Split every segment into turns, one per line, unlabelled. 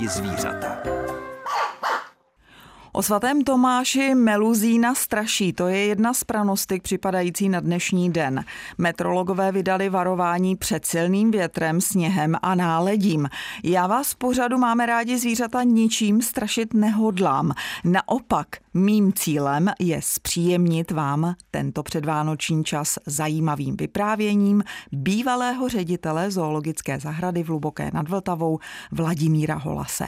rádi zvířata.
O svatém Tomáši Meluzína straší, to je jedna z pranostik připadající na dnešní den. Metrologové vydali varování před silným větrem, sněhem a náledím. Já vás pořadu máme rádi zvířata ničím strašit nehodlám. Naopak, mým cílem je zpříjemnit vám tento předvánoční čas zajímavým vyprávěním bývalého ředitele zoologické zahrady v Hluboké nad Vltavou Vladimíra Holase.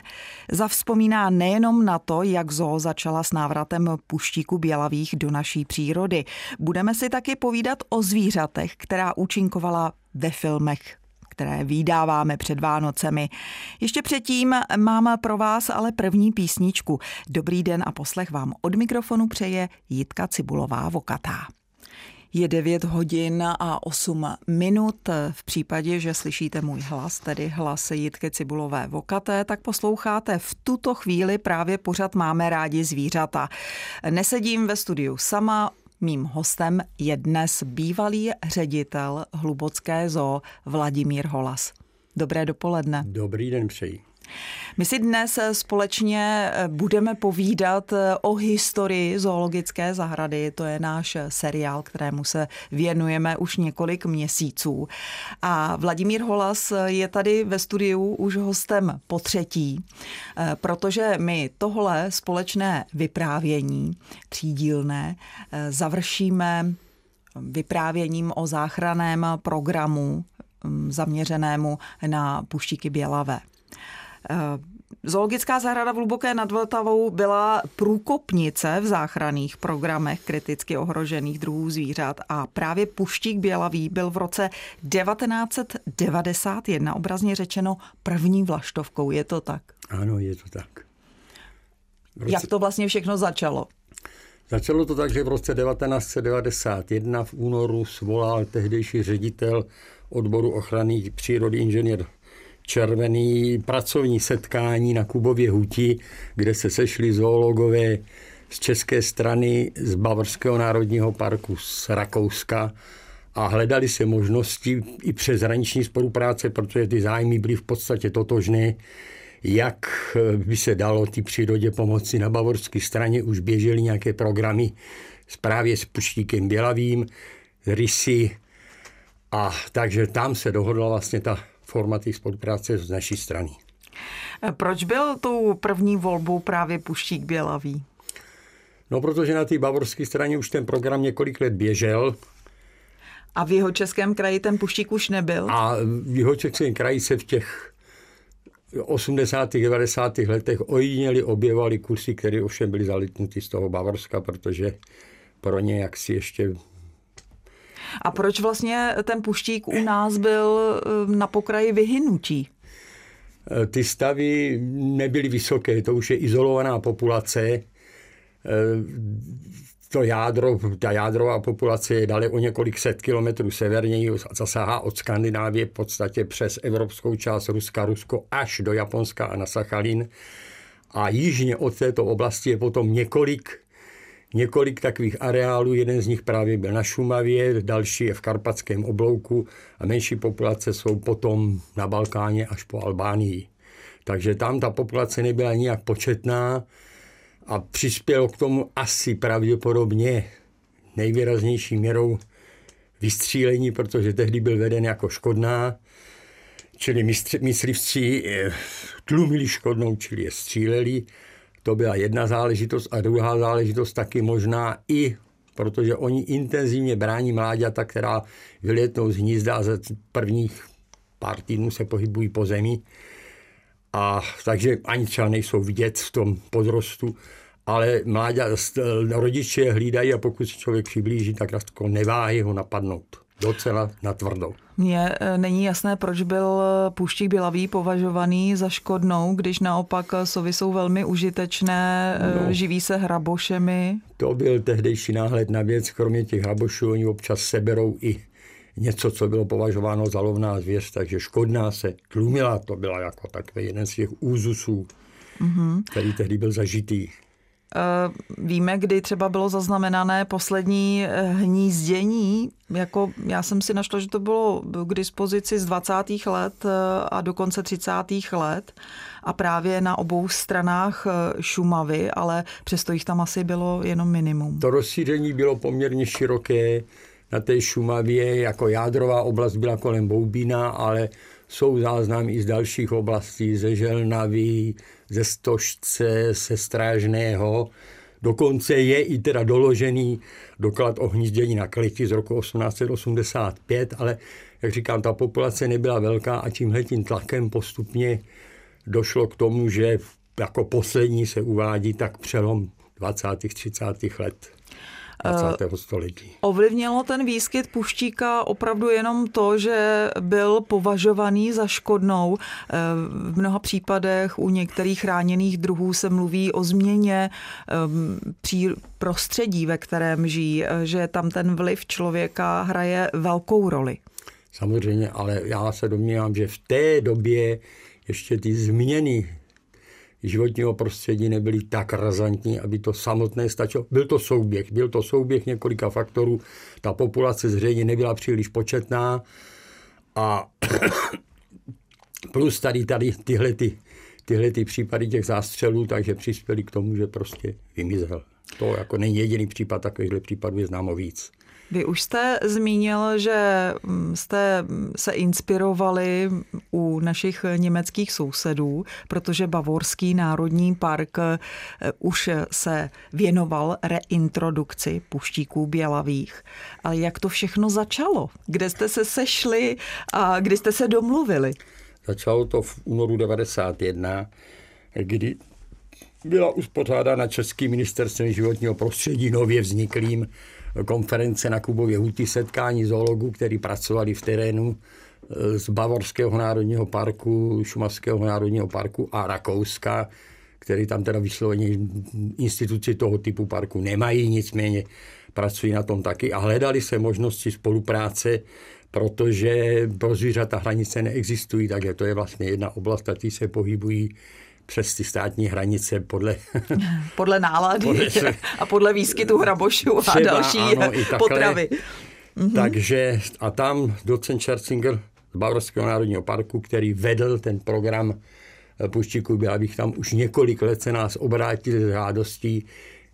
Zavzpomíná nejenom na to, jak zoo začala s návratem puštíku bělavých do naší přírody. Budeme si taky povídat o zvířatech, která účinkovala ve filmech které výdáváme před Vánocemi. Ještě předtím mám pro vás ale první písničku. Dobrý den a poslech vám od mikrofonu přeje Jitka Cibulová Vokatá. Je 9 hodin a 8 minut. V případě, že slyšíte můj hlas, tedy hlas Jitky Cibulové Vokaté, tak posloucháte v tuto chvíli právě pořad Máme rádi zvířata. Nesedím ve studiu sama, Mým hostem je dnes bývalý ředitel Hlubocké zoo Vladimír Holas. Dobré dopoledne.
Dobrý den přeji.
My si dnes společně eh, budeme povídat eh, o historii zoologické zahrady. To je náš seriál, kterému se věnujeme už několik měsíců. A Vladimír Holas je tady ve studiu už hostem po třetí, eh, protože my tohle společné vyprávění, třídílné, završíme vyprávěním o záchraném programu mm, zaměřenému na puštíky bělavé. Eh, zoologická zahrada v Hluboké nad Vltavou byla průkopnice v záchranných programech kriticky ohrožených druhů zvířat a právě Puštík Bělavý byl v roce 1991 obrazně řečeno první vlaštovkou. Je to tak?
Ano, je to tak.
Roce... Jak to vlastně všechno začalo?
Začalo to tak, že v roce 1991 v únoru svolal tehdejší ředitel odboru ochrany přírody inženýr červený pracovní setkání na Kubově huti, kde se sešli zoologové z české strany, z Bavorského národního parku, z Rakouska a hledali se možnosti i přes hraniční spolupráce, protože ty zájmy byly v podstatě totožné, jak by se dalo ty přírodě pomoci. Na bavorské straně už běžely nějaké programy právě s puštíkem Bělavým, rysy, a takže tam se dohodla vlastně ta formaty spolupráce z naší strany.
Proč byl tou první volbou právě Puštík Bělavý?
No, protože na té bavorské straně už ten program několik let běžel.
A v jeho českém kraji ten Puštík už nebyl?
A v jeho českém kraji se v těch 80. 90. letech ojediněli objevovali kusy, které ovšem byly zalitnuty z toho Bavorska, protože pro ně jaksi ještě
a proč vlastně ten puštík u nás byl eh, na pokraji vyhynutí?
Eh, ty stavy nebyly vysoké, to už je izolovaná populace. Eh, to jádro, ta jádrová populace je dále o několik set kilometrů severněji, zasahá od Skandinávie v podstatě přes evropskou část Ruska, Rusko až do Japonska a na Sachalin. A jižně od této oblasti je potom několik několik takových areálů, jeden z nich právě byl na Šumavě, další je v Karpatském oblouku a menší populace jsou potom na Balkáně až po Albánii. Takže tam ta populace nebyla nijak početná a přispělo k tomu asi pravděpodobně nejvýraznější měrou vystřílení, protože tehdy byl veden jako škodná, čili myslivci eh, tlumili škodnou, čili je stříleli to byla jedna záležitost a druhá záležitost taky možná i protože oni intenzivně brání mláďata, která vyletnou z hnízda a za prvních pár týdnů se pohybují po zemi. A takže ani třeba nejsou vidět v tom podrostu, ale mláďa, rodiče hlídají a pokud se člověk přiblíží, tak neváhy ho napadnout docela natvrdou.
Mně e, není jasné, proč byl e, půštík bělavý považovaný za škodnou, když naopak e, sovy jsou velmi užitečné, no, živí se hrabošemi.
To byl tehdejší náhled na věc, kromě těch hrabošů oni občas seberou i něco, co bylo považováno za lovná zvěř, takže škodná se tlumila, to byla jako takový jeden z těch úzusů, mm-hmm. který tehdy byl zažitý.
Víme, kdy třeba bylo zaznamenané poslední eh, hnízdění. Jako já jsem si našla, že to bylo k dispozici z 20. let eh, a do konce 30. let a právě na obou stranách Šumavy, ale přesto jich tam asi bylo jenom minimum.
To rozšíření bylo poměrně široké na té Šumavě, jako jádrová oblast byla kolem Boubína, ale jsou záznamy z dalších oblastí, ze Želnavy, ze Stožce, ze Strážného. Dokonce je i teda doložený doklad o hnízdění na kleti z roku 1885, ale jak říkám, ta populace nebyla velká a tímhletím tlakem postupně došlo k tomu, že jako poslední se uvádí tak přelom 20. 30. let. 20. Eh, století.
Ovlivnilo ten výskyt puštíka opravdu jenom to, že byl považovaný za škodnou. Eh, v mnoha případech u některých chráněných druhů se mluví o změně eh, prostředí, ve kterém žijí, že tam ten vliv člověka hraje velkou roli.
Samozřejmě, ale já se domnívám, že v té době ještě ty změny životního prostředí nebyly tak razantní, aby to samotné stačilo. Byl to souběh, byl to souběh několika faktorů. Ta populace zřejmě nebyla příliš početná a plus tady, tady tyhle, ty, tyhle ty případy těch zástřelů, takže přispěli k tomu, že prostě vymizel. To jako není jediný případ, takovýchhle případů je známo víc.
Vy už jste zmínil, že mm, jste se inspirovali u našich německých sousedů, protože Bavorský národní park eh, už se věnoval reintrodukci puštíků bělavých. Ale jak to všechno začalo? Kde jste se sešli a kdy jste se domluvili?
Začalo to v únoru 91, kdy byla uspořádána Českým ministerstvem životního prostředí nově vzniklým konference na Kubově huti, setkání zoologů, kteří pracovali v terénu e, z Bavorského národního parku, Šumavského národního parku a Rakouska, který tam teda vysloveně instituci toho typu parku nemají, nicméně pracují na tom taky. A hledali se možnosti spolupráce, protože pro zvířata hranice neexistují, takže to je vlastně jedna oblast, a se pohybují přes ty státní hranice podle...
podle nálady podle se, a podle výskytu hrabošů a další ano, i potravy.
Mhm. Takže a tam docent Scherzinger z Bavorského národního parku, který vedl ten program eh, Puštíku bych tam už několik let se nás obrátil s žádostí,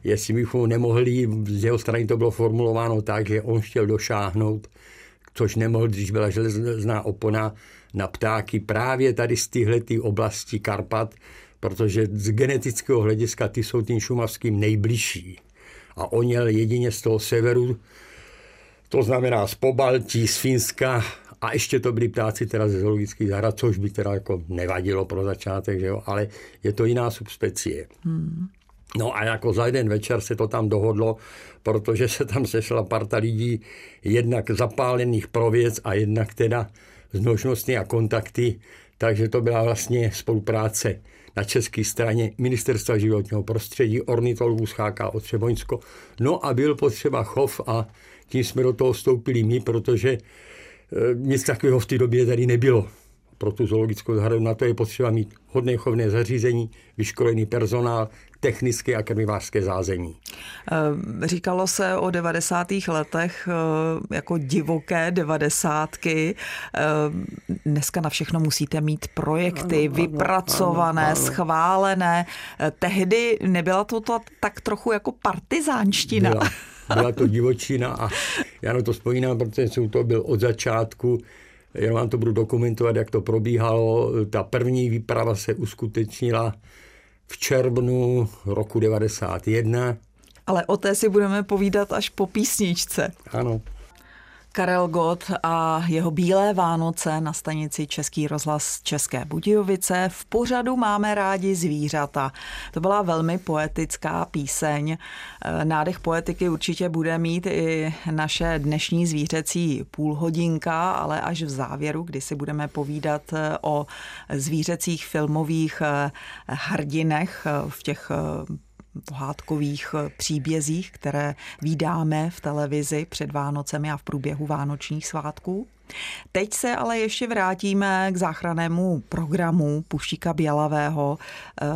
jestli bychom nemohli, z jeho strany to bylo formulováno tak, že on chtěl došáhnout, což nemohl, když byla železná opona na ptáky právě tady z téhle oblasti Karpat, protože z genetického hlediska ty jsou tím šumavským nejbližší. A on jel jedině z toho severu, to znamená z Pobaltí, z Finska a ještě to byli ptáci teda ze zoologických zahrad, což by teda jako nevadilo pro začátek, že jo? ale je to jiná subspecie. Hmm. No a jako za jeden večer se to tam dohodlo, protože se tam sešla parta lidí, jednak zapálených pro věc a jednak teda s množnostmi a kontakty, takže to byla vlastně spolupráce na české straně Ministerstva životního prostředí, ornitologů z HK Třeboňsko. No a byl potřeba chov a tím jsme do toho vstoupili my, protože e, nic takového v té době tady nebylo. Pro tu zoologickou zahradu na to je potřeba mít hodné chovné zařízení, vyškolený personál, technické a krmivářské zázemí.
Eh, říkalo se o 90. letech eh, jako divoké devadesátky. Eh, dneska na všechno musíte mít projekty ano, vypracované, ano, ano. schválené. Tehdy nebyla to tak trochu jako partizánština.
Byla, byla to divočina a já na to vzpomínám, protože jsem to byl od začátku jenom vám to budu dokumentovat, jak to probíhalo. Ta první výprava se uskutečnila v červnu roku 91.
Ale o té si budeme povídat až po písničce.
Ano.
Karel Gott a jeho Bílé Vánoce na stanici Český rozhlas České Budějovice. V pořadu máme rádi zvířata. To byla velmi poetická píseň. Nádech poetiky určitě bude mít i naše dnešní zvířecí půlhodinka, ale až v závěru, kdy si budeme povídat o zvířecích filmových hrdinech v těch pohádkových eh, příbězích, které vydáme v televizi před Vánocemi a v průběhu vánočních svátků? Teď se ale ještě vrátíme k záchrannému programu Puštíka Bělavého, eh,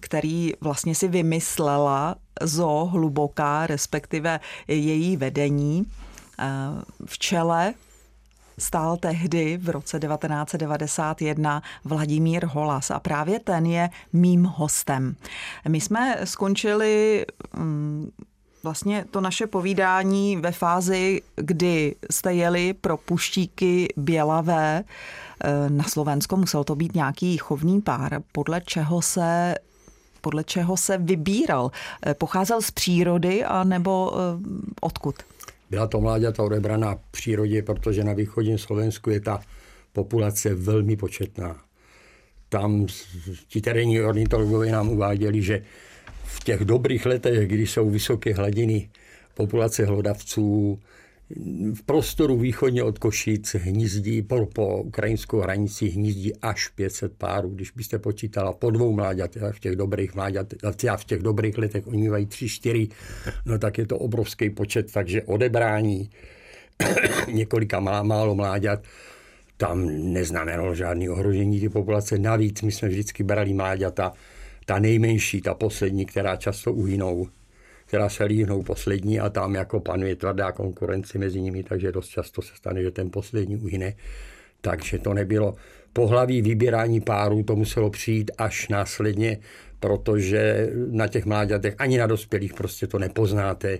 který vlastně si vymyslela zo hluboká, respektive její vedení eh, v čele stál tehdy v roce 1991 Vladimír Holas a právě ten je mým hostem. My jsme skončili mm, vlastně to naše povídání ve fázi, kdy jste jeli pro puštíky Bělavé eh, na Slovensko, musel to být nějaký chovný pár, podle čeho se podle čeho se vybíral? Eh, pocházel z přírody a nebo eh, odkud?
Byla to mláďata odebraná přírodě, protože na východním Slovensku je ta populace velmi početná. Tam ti terénní ornitologové nám uváděli, že v těch dobrých letech, kdy jsou vysoké hladiny populace hlodavců, v prostoru východně od Košic hnízdí po, po ukrajinskou hranici hnízdí až 500 párů. Když byste počítala po dvou mláďatech v těch dobrých mláďatech, v těch dobrých letech oni mají tři, čtyři, no tak je to obrovský počet, takže odebrání několika má, málo mláďat tam neznamenalo žádné ohrožení ty populace. Navíc my jsme vždycky brali mláďata, ta nejmenší, ta poslední, která často uhynou, která se líhnou poslední a tam jako panuje tvrdá konkurence mezi nimi, takže dost často se stane, že ten poslední uhyne. Takže to nebylo pohlaví vybírání párů, to muselo přijít až následně, protože na těch mláďatech ani na dospělých prostě to nepoznáte,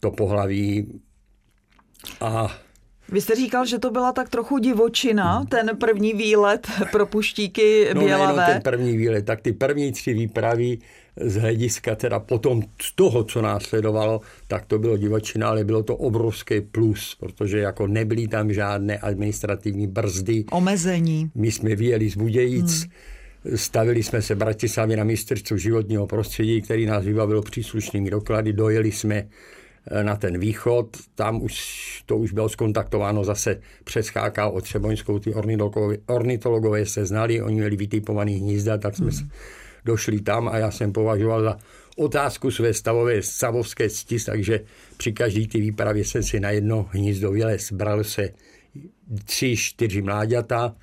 to pohlaví. A
vy jste říkal, že to byla tak trochu divočina, ten první výlet pro puštíky no, Bělavé.
No, ten první výlet, tak ty první tři výpravy z hlediska teda potom z toho, co následovalo, tak to bylo divočina, ale bylo to obrovský plus, protože jako nebyly tam žádné administrativní brzdy.
Omezení.
My jsme vyjeli z Budějic, hmm. stavili jsme se Bratislavě na ministerstvu životního prostředí, který nás vybavilo příslušnými doklady, dojeli jsme Eh, na ten východ. Tam už to už bylo skontaktováno zase přes HK Třeboňskou, ty ornitologové, ornitologové se znali, oni měli vytipovaný hnízda, tak jsme hmm. Došli tam a já jsem považoval za otázku své stavové stavovské cti, takže při každý ty výpravě jsem si na jedno hnízdo vylez. Bral se tři, čtyři mláďata,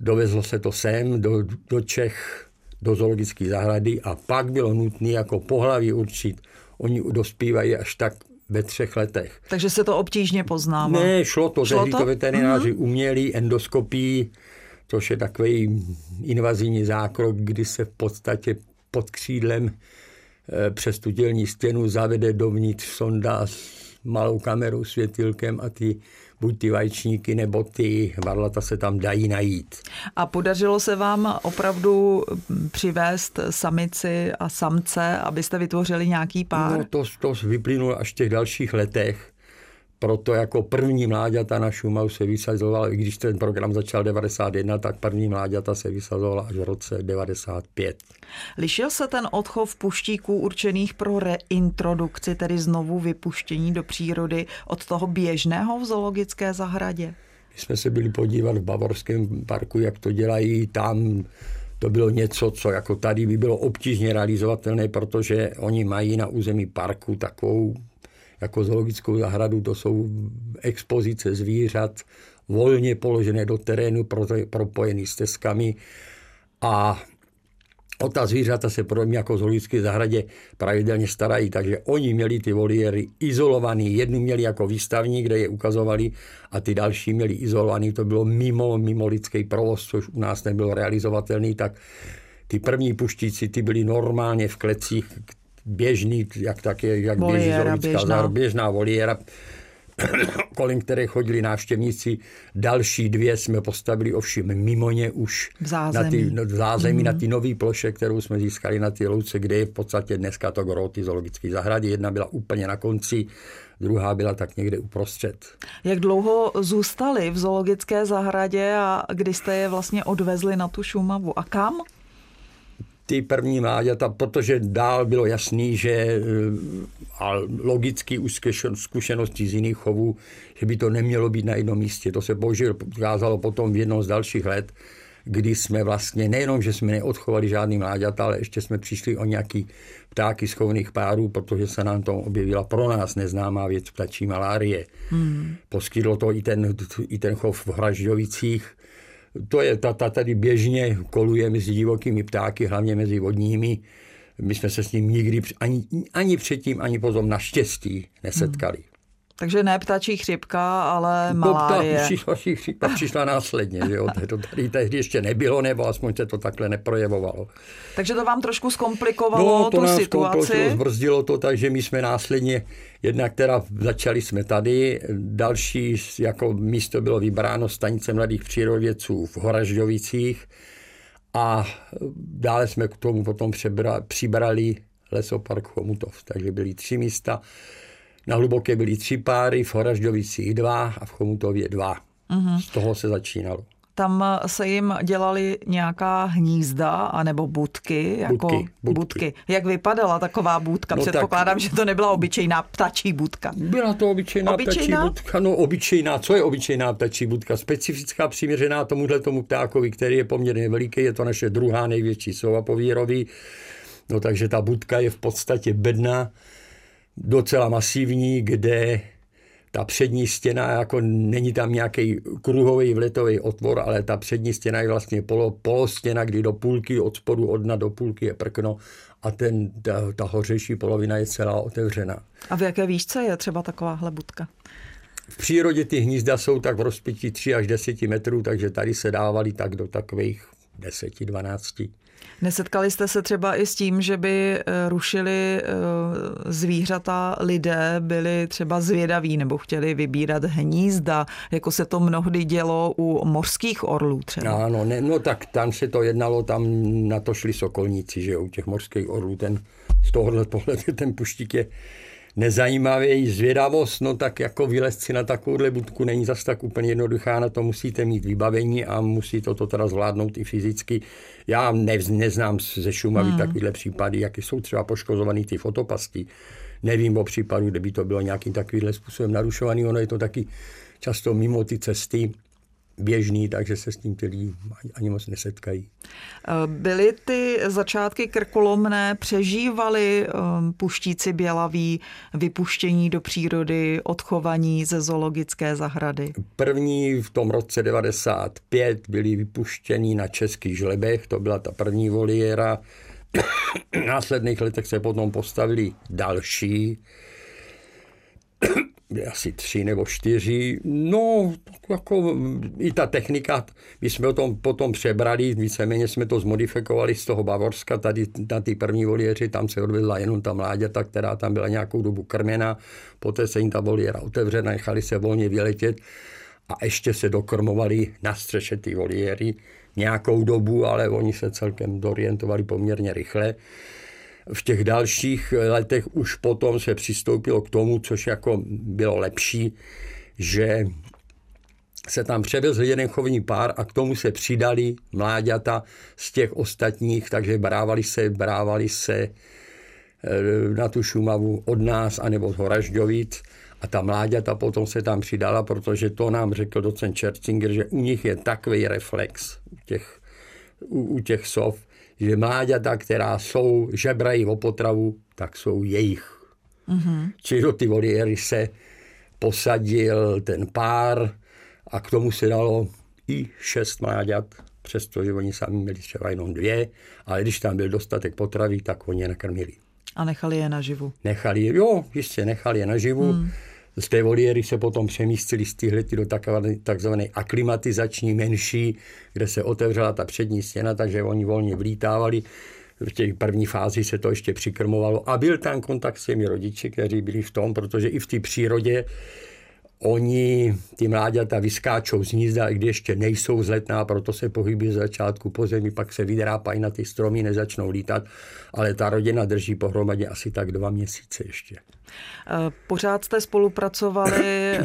dovezlo se to sem do, do Čech, do zoologické zahrady a pak bylo nutné jako pohlaví určit, oni dospívají až tak ve třech letech.
Takže se to obtížně poznává.
Ne, šlo to, šlo to? to veterináři uh-huh. uměli endoskopii, což je takový invazivní zákrok, kdy se v podstatě pod křídlem eh, přes tu dělní stěnu zavede dovnitř sonda s malou kamerou, světilkem a ty buď ty vajčníky nebo ty varlata se tam dají najít.
A podařilo se vám opravdu přivést samici a samce, abyste vytvořili nějaký pár?
No to, to vyplynulo až v těch dalších letech proto jako první mláďata na Šumavu se vysazovala, i když ten program začal 91, tak první mláďata se vysazovala až v roce 95.
Lišil se ten odchov puštíků určených pro reintrodukci, tedy znovu vypuštění do přírody od toho běžného v zoologické zahradě?
My jsme se byli podívat v Bavorském parku, jak to dělají tam. To bylo něco, co jako tady by bylo obtížně realizovatelné, protože oni mají na území parku takovou jako zoologickou zahradu, to jsou expozice zvířat, volně položené do terénu, propojený s teskami a o ta zvířata se mě jako zoologické zahradě pravidelně starají, takže oni měli ty voliéry izolovaný. Jednu měli jako výstavní, kde je ukazovali a ty další měli izolovaný. To bylo mimo, mimo lidský provoz, což u nás nebylo realizovatelný, tak ty první puštíci, ty byli normálně v klecích, běžný, jak tak je, jak běží zoologická běžná. běžná voliéra, kolem které chodili návštěvníci. Další dvě jsme postavili ovšem mimo ně už
v zázemí,
na ty, no, v zázemí mm-hmm. na ty nové ploše, kterou jsme získali na ty louce, kde je v podstatě dneska to groty zoologické zahrady. Jedna byla úplně na konci, druhá byla tak někde uprostřed.
Jak dlouho zůstali v zoologické zahradě a kdy jste je vlastně odvezli na tu Šumavu a kam?
Ty první mláďata, protože dál bylo jasný, že eh, a logicky už zkušenosti z jiných chovů, že by to nemělo být na jednom místě. To se bohužel ukázalo potom v jednom z dalších let, kdy jsme vlastně nejenom, že jsme neodchovali žádný mláďata, ale ještě jsme přišli o nějaký ptáky z chovných párů, protože se nám to objevila pro nás neznámá věc ptačí malárie. Hmm. Poskytlo to i ten, i ten chov v Hražďovicích. To je, ta, ta tady běžně koluje mezi divokými ptáky, hlavně mezi vodními. My jsme se s ním nikdy ani, ani předtím, ani potom naštěstí nesetkali. Hmm.
Takže ne ptačí chřipka, ale malárie.
No, přišla, chřipka přišla následně, že jo? To tady tehdy ještě nebylo, nebo aspoň se to takhle neprojevovalo.
Takže to vám trošku zkomplikovalo no, to tu nás situaci?
zbrzdilo to, takže my jsme následně, jednak teda začali jsme tady, další jako místo bylo vybráno stanice mladých přírodovědců v Horažďovicích a dále jsme k tomu potom přebra, přibrali lesopark Chomutov, takže byly tři místa na Hluboké byly tři páry, v Horažďovicích dva a v Chomutově dva. Uh-huh. Z toho se začínalo.
Tam se jim dělali nějaká hnízda anebo budky, jako budky, budky. budky. Jak vypadala taková budka? No Předpokládám, tak, že to nebyla obyčejná ptačí budka.
Byla to obyčejná, obyčejná ptačí budka. No obyčejná, co je obyčejná ptačí budka? Specifická přiměřená tomuhle tomu ptákovi, který je poměrně veliký, je to naše druhá největší sova po výroví. No takže ta budka je v podstatě bedna, docela masivní, kde ta přední stěna, jako není tam nějaký kruhový vletový otvor, ale ta přední stěna je vlastně polo, polostěna, kdy do půlky od spodu od dna do půlky je prkno a ten, ta, ta hořejší polovina je celá otevřená.
A v jaké výšce je třeba taková budka?
V přírodě ty hnízda jsou tak v rozpětí 3 až 10 metrů, takže tady se dávali tak do takových 10-12.
Nesetkali jste se třeba i s tím, že by eh, rušili eh, zvířata lidé, byli třeba zvědaví nebo chtěli vybírat hnízda, jako se to mnohdy dělo u mořských orlů třeba?
Ano, ne, no tak tam se to jednalo, tam na to šli sokolníci, že u těch mořských orlů ten z tohohle pohledu ten puštík je nezajímavý zvědavost, no tak jako vylezci si na takovouhle budku není zas tak úplně jednoduchá, na to musíte mít vybavení a musí to, to teda zvládnout i fyzicky. Já ne, neznám ze Šumavy hmm. takovýhle případy, jaké jsou třeba poškozované ty fotopasti. Nevím o případu, kde by to bylo nějakým takovýmhle způsobem narušovaný, ono je to taky často mimo ty cesty, běžný, takže se s tím ty lidi ani moc nesetkají.
Eh, byly ty začátky krkolomné, přežívali ehm, puštíci bělaví vypuštění do přírody, odchovaní ze zoologické zahrady?
První v tom roce 95 byli vypuštěni na českých žlebech, to byla ta první voliéra. V následných letech se potom postavili další asi tři nebo čtyři. No, jako i ta technika, my jsme o tom potom přebrali, víceméně jsme to zmodifikovali z toho Bavorska, tady na ty první voliéři, tam se odvedla jenom ta mláďata, která tam byla nějakou dobu krměna, poté se jim ta voliéra otevřela, nechali se volně vyletět a ještě se dokrmovali na střeše ty voliéry nějakou dobu, ale oni se celkem dorientovali poměrně rychle v těch dalších letech už potom se přistoupilo k tomu, což jako bylo lepší, že se tam převezl jeden chovní pár a k tomu se přidali mláďata z těch ostatních, takže brávali se, brávali se eh, na tu Šumavu od nás anebo z Horažďovic. A ta mláďata potom se tam přidala, protože to nám řekl docent Čercinger, že u nich je takový reflex u těch, u, u těch sov, že mláďata, která jsou, žebrají o potravu, tak jsou jejich. Mm-hmm. Čili do ty voliéry se posadil ten pár a k tomu se dalo i šest mláďat, přestože oni sami měli třeba jenom dvě, ale když tam byl dostatek potravy, tak oni je nakrmili.
A nechali je naživu?
Nechali je, jo, jistě, nechali je naživu. Hmm. Z té voliéry se potom přemístili z tyhlety do takzvané aklimatizační menší, kde se otevřela ta přední stěna, takže oni volně vlítávali. V těch první fázi se to ještě přikrmovalo a byl tam kontakt s těmi rodiči, kteří byli v tom, protože i v té přírodě Oni, ty mláďata, vyskáčou z hnízda, i když ještě nejsou zletná, proto se pohybí z začátku po zemi, pak se vydrápají na ty stromy, nezačnou lítat, ale ta rodina drží pohromadě asi tak dva měsíce ještě.
Eh, pořád jste spolupracovali eh,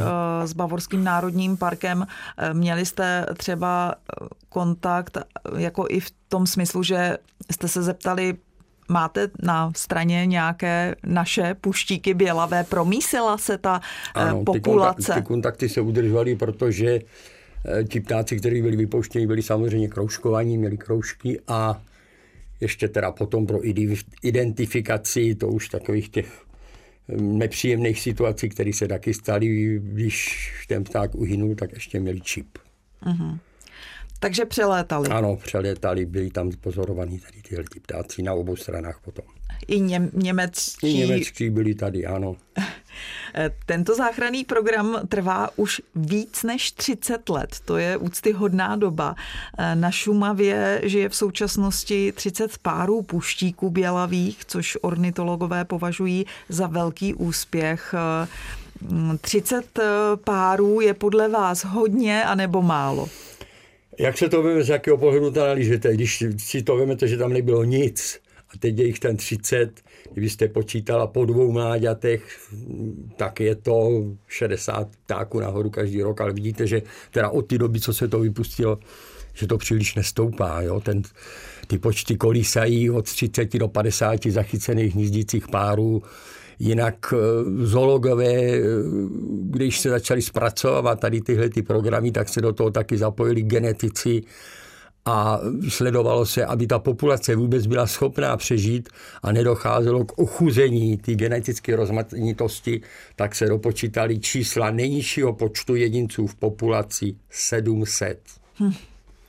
s Bavorským národním parkem. Eh, měli jste třeba kontakt jako i v tom smyslu, že jste se zeptali máte na straně nějaké naše puštíky bělavé? Promísila se ta ano, populace?
Ty, kontakty, ty kontakty se udržovaly, protože Eh, ti ptáci, kteří byli vypouštěni, byli samozřejmě kroužkovaní, měli kroužky a ještě teda potom pro identifikaci, to už takových těch hm, nepříjemných situací, které se taky staly, když ten pták uhynul, tak ještě měli čip. Uh-huh.
Takže přelétali.
Ano, přelétali, byli tam pozorovaní tady tyhle ptáci na obou stranách potom.
I ně, německý.
I německý byli tady, ano.
Tento záchranný program trvá už víc než 30 let. To je úctyhodná doba. Na Šumavě žije v současnosti 30 párů puštíků bělavých, což ornitologové považují za velký úspěch. 30 párů je podle vás hodně anebo málo?
Jak se to veme, z jakého pohledu to analýžete? Když si to vemete, že tam nebylo nic a teď je jich ten 30, kdybyste počítala po dvou mláďatech, tak je to 60 ptáků nahoru každý rok, ale vidíte, že teda od té doby, co se to vypustilo, že to příliš nestoupá. Jo? Ten, ty počty kolísají od 30 do 50 zachycených hnízdících párů. Jinak eh, zoologové, eh, když se začali zpracovávat tady tyhle ty programy, tak se do toho taky zapojili genetici, a sledovalo se, aby ta populace vůbec byla schopná přežít a nedocházelo k ochuzení té genetické rozmanitosti, tak se dopočítali čísla nejnižšího počtu jedinců v populaci 700. Hm,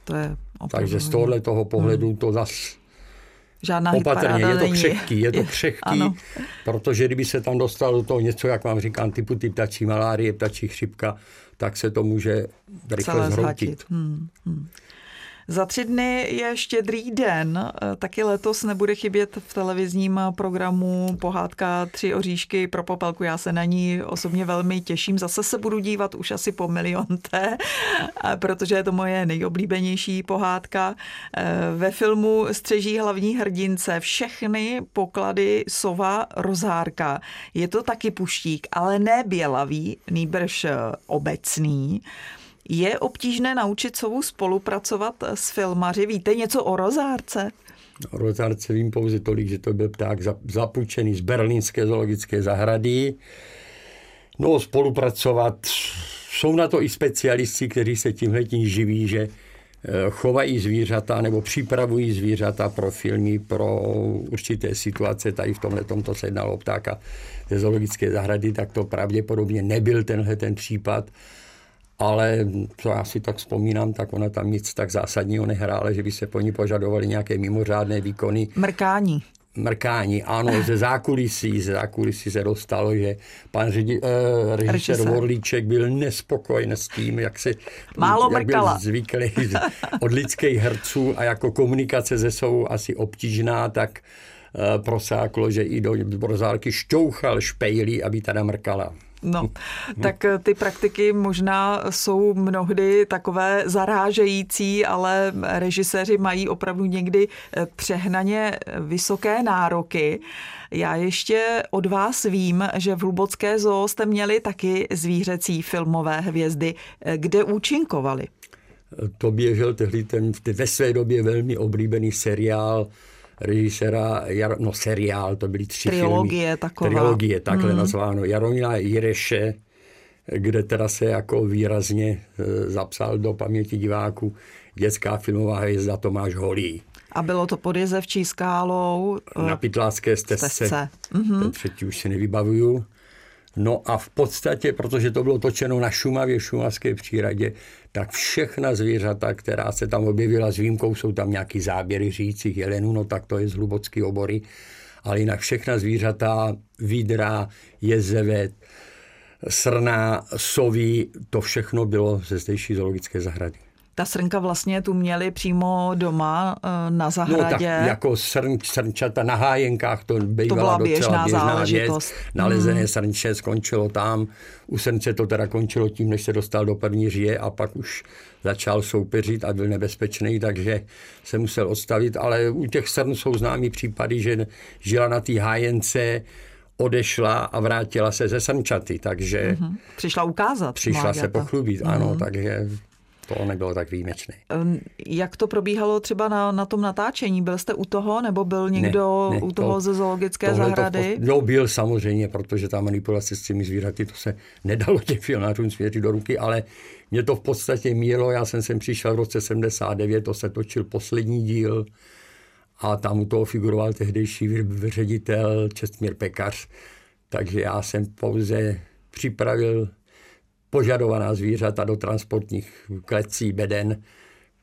to je
Takže z tohohle toho pohledu hm. to zas Žádná opatrně, je to křehký, je to křehký, je, protože kdyby se tam dostalo do toho něco, jak vám říkám, typu ty ptačí malárie, ptačí chřipka, tak se to může rychle zhroutit. Hmm, hmm.
Za tři dny je štědrý den, eh, taky letos nebude chybět v televizním programu pohádka Tři oříšky pro popelku. Já se na ní osobně velmi těším. Zase se budu dívat už asi po milionté, eh, protože je to moje nejoblíbenější pohádka. Eh, ve filmu střeží hlavní hrdince všechny poklady sova rozárka. Je to taky puštík, ale ne bělavý, nýbrž obecný. Je obtížné naučit sovu spolupracovat s filmaři? Víte něco o rozárce?
O rozárce vím pouze tolik, že to byl pták zapůjčený z berlínské zoologické zahrady. No, spolupracovat, jsou na to i specialisti, kteří se tímhle tím živí, že eh, chovají zvířata nebo připravují zvířata pro filmy, pro určité situace. Tady v tomhle tomto se jednalo ptáka ze zoologické zahrady, tak to pravděpodobně nebyl tenhle ten případ ale co já si tak vzpomínám, tak ona tam nic tak zásadního nehrála, že by se po ní požadovali nějaké mimořádné výkony.
Mrkání.
Mrkání, ano, ze zákulisí, ze zákulisí se dostalo, že pan řidi, eh, režisér Vorlíček byl nespokojen s tím, jak se
Málo jak mrkala. byl
zvyklý od lidských herců a jako komunikace ze jsou asi obtížná, tak eh, prosáklo, že i do brozálky šťouchal špejlí, aby teda mrkala.
No, tak eh, ty praktiky možná jsou mnohdy takové zarážející, ale režiséři mají opravdu někdy eh, přehnaně vysoké nároky. Já ještě od vás vím, že v Hlubocké zoo jste měli taky zvířecí filmové hvězdy. Eh, kde účinkovali?
To běžel tehdy ten ve své době velmi oblíbený seriál režisera, no seriál, to byly tři
Trilogie filmy. taková.
Trilogie, takhle hmm. nazváno. Jaromíra Jireše, kde teda se jako výrazně e, zapsal do paměti diváků dětská filmová hvězda Tomáš Holý.
A bylo to pod Jezevčí skálou?
E, Na Pytlácké stezce. stezce. Mm-hmm. Třetí už si nevybavuju. No a v podstatě, protože to bylo točeno na Šumavě, šumavské přírodě, tak všechna zvířata, která se tam objevila s výjimkou, jsou tam nějaký záběry řících jelenů, no tak to je z hlubocký obory, ale jinak všechna zvířata, vidra, jezevet, srna, soví, to všechno bylo ze zdejší zoologické zahrady
ta srnka vlastně tu měli přímo doma eh, na zahradě. No tak
jako srn, srnčata na hájenkách to bývala to byla běžná, běžná věc. Nalezené hmm. srnče skončilo tam. U srnce to teda končilo tím, než se dostal do první říje a pak už začal soupeřit a byl nebezpečný, takže se musel odstavit. Ale u těch srn jsou známý případy, že žila na té hájence, odešla a vrátila se ze srnčaty, takže... Mm-hmm.
Přišla ukázat.
Přišla mláďata. se pochlubit, mm-hmm. ano, takže To nebylo tak výjimečné.
Jak to probíhalo třeba na, na tom natáčení? Byl jste u toho, nebo byl někdo ne, ne, u toho to, ze zoologické zahrady?
To, jo, byl samozřejmě, protože ta manipulace s těmi zvířaty, to se nedalo těm filmářům svěřit do ruky, ale mě to v podstatě mílo. Já jsem sem přišel v roce 79, to se točil poslední díl a tam u toho figuroval tehdejší ředitel Čestmír Pekař, takže já jsem pouze připravil požadovaná zvířata do transportních klecí beden,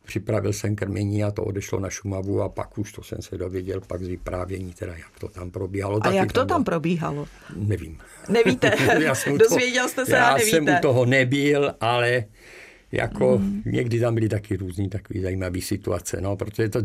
připravil jsem krmení a to odešlo na Šumavu a pak už to jsem se dověděl pak z vyprávění, teda jak to tam probíhalo.
A jak to tam, tam probíhalo?
Nevím.
Nevíte? já jsem Dozvěděl jste se
já
a nevíte.
jsem u toho nebyl, ale jako mm. někdy tam byly taky různý takový zajímavý situace, no, protože to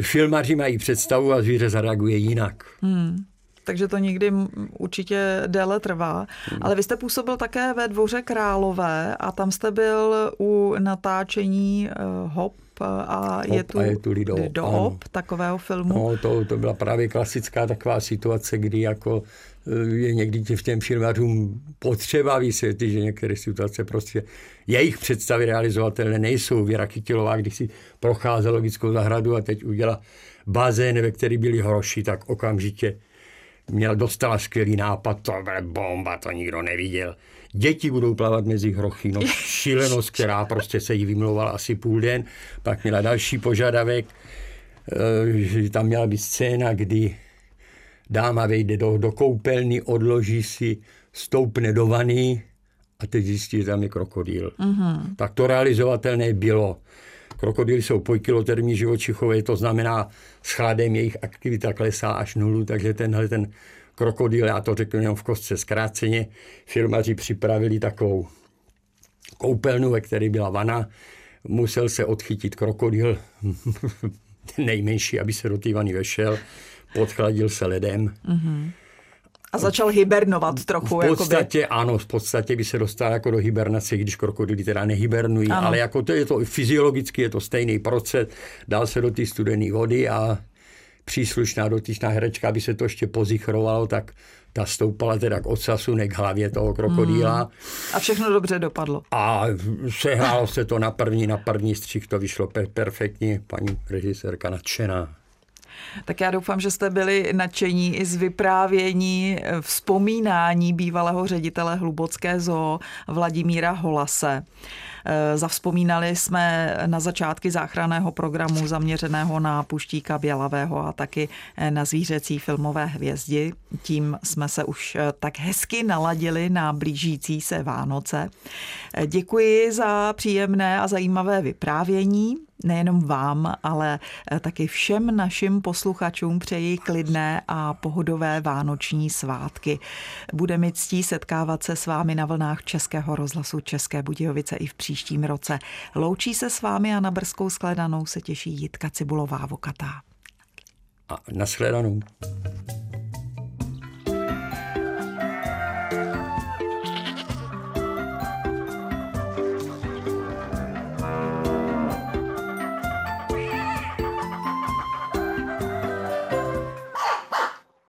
filmaři mají představu a zvíře zareaguje jinak. Mm
takže to někdy určitě déle trvá. Hmm. Ale vy jste působil také ve Dvoře Králové a tam jste byl u natáčení uh, Hop a
Hop je tu, a je tu Lido,
Lido Hop, takového filmu.
No, to, to byla právě klasická taková situace, kdy jako eh, je někdy v těm filmařům potřeba vysvětlit, že některé situace prostě jejich představy realizovatelné nejsou. Věra Kytilová, když si procházela logickou zahradu a teď udělala bazén, ve který byly hroši, tak okamžitě měl, dostala skvělý nápad, to bude bomba, to nikdo neviděl. Děti budou plavat mezi hrochy, no šílenost, která prostě se jí vymlouvala asi půl den. Pak měla další požadavek, eh, že tam měla být scéna, kdy dáma vejde do, do koupelny, odloží si, stoupne do vany a teď zjistí, že tam je krokodýl. Mm-hmm. Tak to realizovatelné bylo. Krokodýly jsou pojkilotermní živočichové, to znamená, s chladem jejich aktivita klesá až nulu, takže tenhle ten krokodýl, já to řeknu jenom v kostce zkráceně, firmaři připravili takovou koupelnu, ve které byla vana, musel se odchytit krokodýl, nejmenší, aby se do té vany vešel, podchladil se ledem. Mm-hmm
a začal hibernovat trochu.
V podstatě jakoby. ano, v podstatě by se dostal jako do hibernace, když krokodily teda nehibernují, ano. ale jako to je to fyziologicky, je to stejný proces, dal se do té studené vody a příslušná dotyčná herečka, aby se to ještě pozichrovalo, tak ta stoupala teda k ocasu, ne k hlavě toho krokodýla. Hmm.
A všechno dobře dopadlo.
A sehrálo se to na první, na první střih, to vyšlo perfektně, paní režisérka nadšená.
Tak já doufám, že jste byli nadšení i z vyprávění, eh, vzpomínání bývalého ředitele Hlubocké zoo Vladimíra Holase. Eh, zavzpomínali jsme na začátky záchranného programu zaměřeného na Puštíka Bělavého a taky eh, na zvířecí filmové hvězdi. Tím jsme se už tak hezky naladili na blížící se Vánoce. Děkuji za příjemné a zajímavé vyprávění nejenom vám, ale eh, taky všem našim posluchačům přeji klidné a pohodové vánoční svátky. Bude mi ctí setkávat se s vámi na vlnách Českého rozhlasu České Budějovice i v příštím roce. Loučí se s vámi a na Brzkou skledanou se těší Jitka Cibulová Vokatá.
A nashledanou.